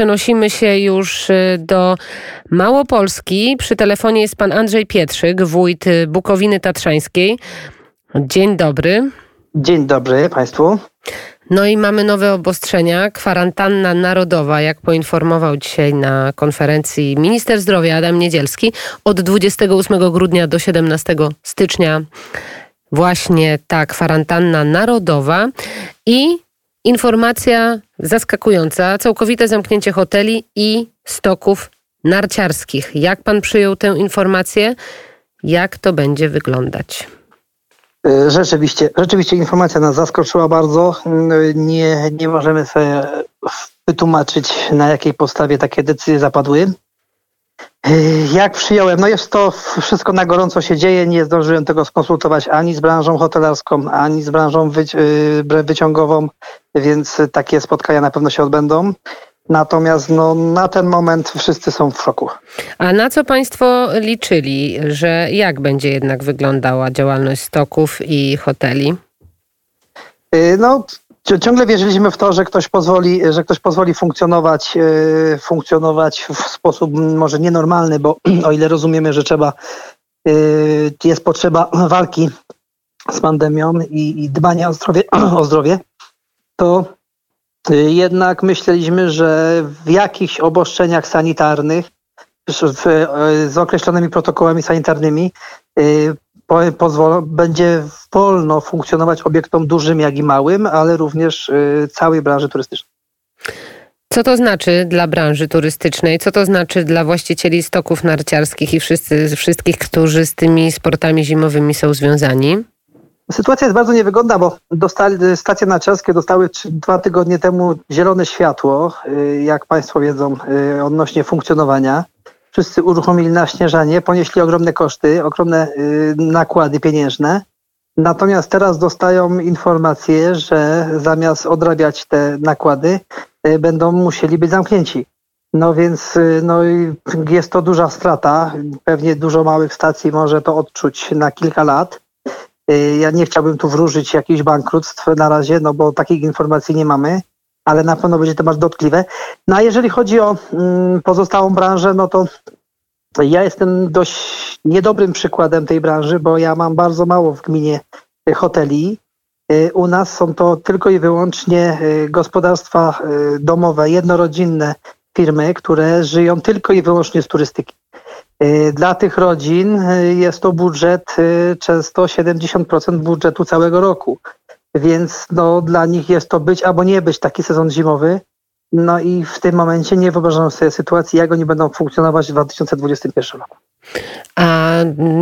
przenosimy się już y, do Małopolski. Przy telefonie jest pan Andrzej Pietrzyk, wójt y, Bukowiny Tatrzańskiej. Dzień dobry. Dzień dobry Państwu. No i mamy nowe obostrzenia. Kwarantanna narodowa, jak poinformował dzisiaj na konferencji minister zdrowia Adam Niedzielski, od 28 grudnia do 17 stycznia właśnie ta kwarantanna narodowa i informacja zaskakująca, całkowite zamknięcie hoteli i stoków narciarskich. Jak pan przyjął tę informację? Jak to będzie wyglądać? Y, rzeczywiście, rzeczywiście informacja nas zaskoczyła bardzo. Y, nie, nie możemy sobie wytłumaczyć, na jakiej podstawie takie decyzje zapadły. Y, jak przyjąłem? No jest to wszystko na gorąco się dzieje. Nie zdążyłem tego skonsultować ani z branżą hotelarską, ani z branżą wyciągową, więc takie spotkania na pewno się odbędą. Natomiast no, na ten moment wszyscy są w szoku. A na co Państwo liczyli, że jak będzie jednak wyglądała działalność stoków i hoteli? Y, no, ciągle wierzyliśmy w to, że ktoś pozwoli, że ktoś pozwoli funkcjonować, y, funkcjonować w sposób może nienormalny, bo o ile rozumiemy, że trzeba, y, jest potrzeba walki z pandemią i, i dbania o zdrowie, o zdrowie to Y, jednak myśleliśmy, że w jakichś obostrzeniach sanitarnych z określonymi protokołami sanitarnymi pozwolą, będzie wolno funkcjonować obiektom dużym, jak i małym, ale również y, całej branży turystycznej. Co to znaczy dla branży turystycznej? Co to znaczy dla właścicieli stoków narciarskich i wszyscy, wszystkich, którzy z tymi sportami zimowymi są związani? Sytuacja jest bardzo niewygodna, bo dostali, stacje narciarskie dostały dwa tygodnie temu zielone światło, y, jak Państwo wiedzą, y, odnośnie funkcjonowania. Wszyscy uruchomili naśnieżanie, ponieśli ogromne koszty, ogromne y, nakłady pieniężne. Natomiast teraz dostają informację, że zamiast odrabiać te nakłady, będą musieli być zamknięci. No więc no, jest to duża strata. Pewnie dużo małych stacji może to odczuć na kilka lat. Y, ja nie chciałbym tu wróżyć jakichś bankructw na razie, no bo takich informacji nie mamy, ale na pewno będzie to bardzo dotkliwe. No a jeżeli chodzi o mm, pozostałą branżę, no to ja jestem dość niedobrym przykładem tej branży, bo ja mam bardzo mało w gminie hoteli. Y, u nas są to tylko i wyłącznie y, gospodarstwa domowe, jednorodzinne firmy, które żyją tylko i wyłącznie z turystyki. Dla tych rodzin jest to budżet często 70% budżetu całego roku. Więc no, dla nich jest to być albo nie być taki sezon zimowy. No i w tym momencie nie wyobrażam sobie sytuacji, jak oni będą funkcjonować w 2021 roku. A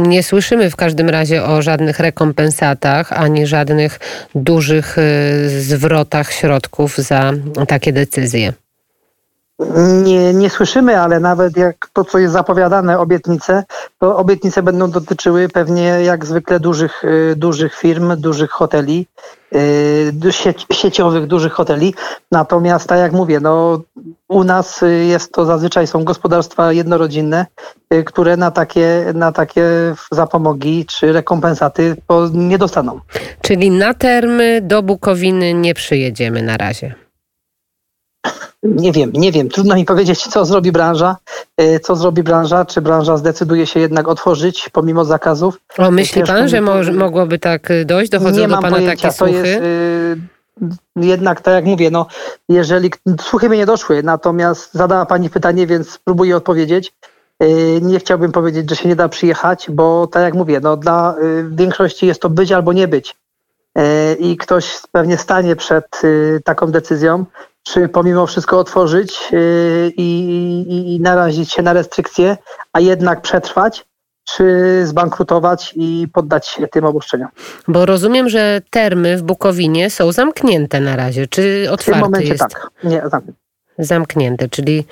nie słyszymy w każdym razie o żadnych rekompensatach ani żadnych dużych zwrotach środków za takie decyzje. Nie, nie słyszymy, ale nawet jak to, co jest zapowiadane, obietnice, to obietnice będą dotyczyły pewnie jak zwykle dużych, y, dużych firm, dużych hoteli, y, sieciowych dużych hoteli. Natomiast, tak jak mówię, no, u nas jest to zazwyczaj są gospodarstwa jednorodzinne, y, które na takie, na takie zapomogi czy rekompensaty nie dostaną. Czyli na termy do Bukowiny nie przyjedziemy na razie. Nie wiem, nie wiem. Trudno mi powiedzieć, co zrobi branża. E, co zrobi branża? Czy branża zdecyduje się jednak otworzyć pomimo zakazów? O, myśli pan, że mo mogłoby tak y, dojść? Dochodzą nie do pana pojęcia. takie słuchy? Y, jednak, tak jak mówię, no, jeżeli słuchy mnie nie doszły, natomiast zadała pani pytanie, więc spróbuję odpowiedzieć. Nie chciałbym powiedzieć, że się nie da przyjechać, bo tak jak mówię, no, dla większości jest to być albo nie być. I ktoś pewnie stanie przed taką decyzją czy pomimo wszystko otworzyć yy, i, i, i narazić się na restrykcje, a jednak przetrwać, czy zbankrutować i poddać się tym obostrzeniom. Bo rozumiem, że termy w Bukowinie są zamknięte na razie. Czy otwarte w tym momencie jest? tak. Nie, zamknięte. Zamknięte, czyli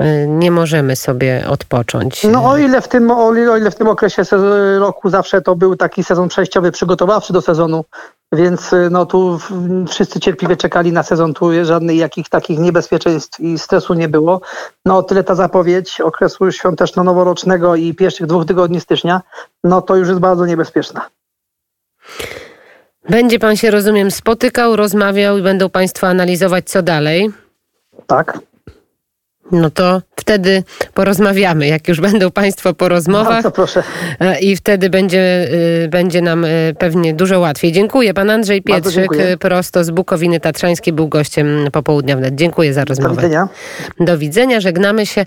y, nie możemy sobie odpocząć. No o ile w tym, o ile w tym okresie roku zawsze to był taki sezon przejściowy, przygotowawczy do sezonu więc y, no tu wszyscy cierpliwie czekali na sezon, tu żadnych jakich takich niebezpieczeństw i stresu nie było. No tyle ta zapowiedź okresu świąteczno-noworocznego i pierwszych dwóch tygodni stycznia, no to już jest bardzo niebezpieczna. Będzie pan się, rozumiem, spotykał, rozmawiał i będą państwo analizować co dalej? Tak. No to wtedy porozmawiamy, jak już będą Państwo po rozmowach. Bardzo proszę. E, I wtedy będzie, y, będzie nam y, pewnie dużo łatwiej. Dziękuję. Pan Andrzej Pietrzyk, y, prosto z Bukowiny Tatrzańskiej, był gościem popołudnia wnet. Dziękuję za Do rozmowę. widzenia. Do widzenia, żegnamy się.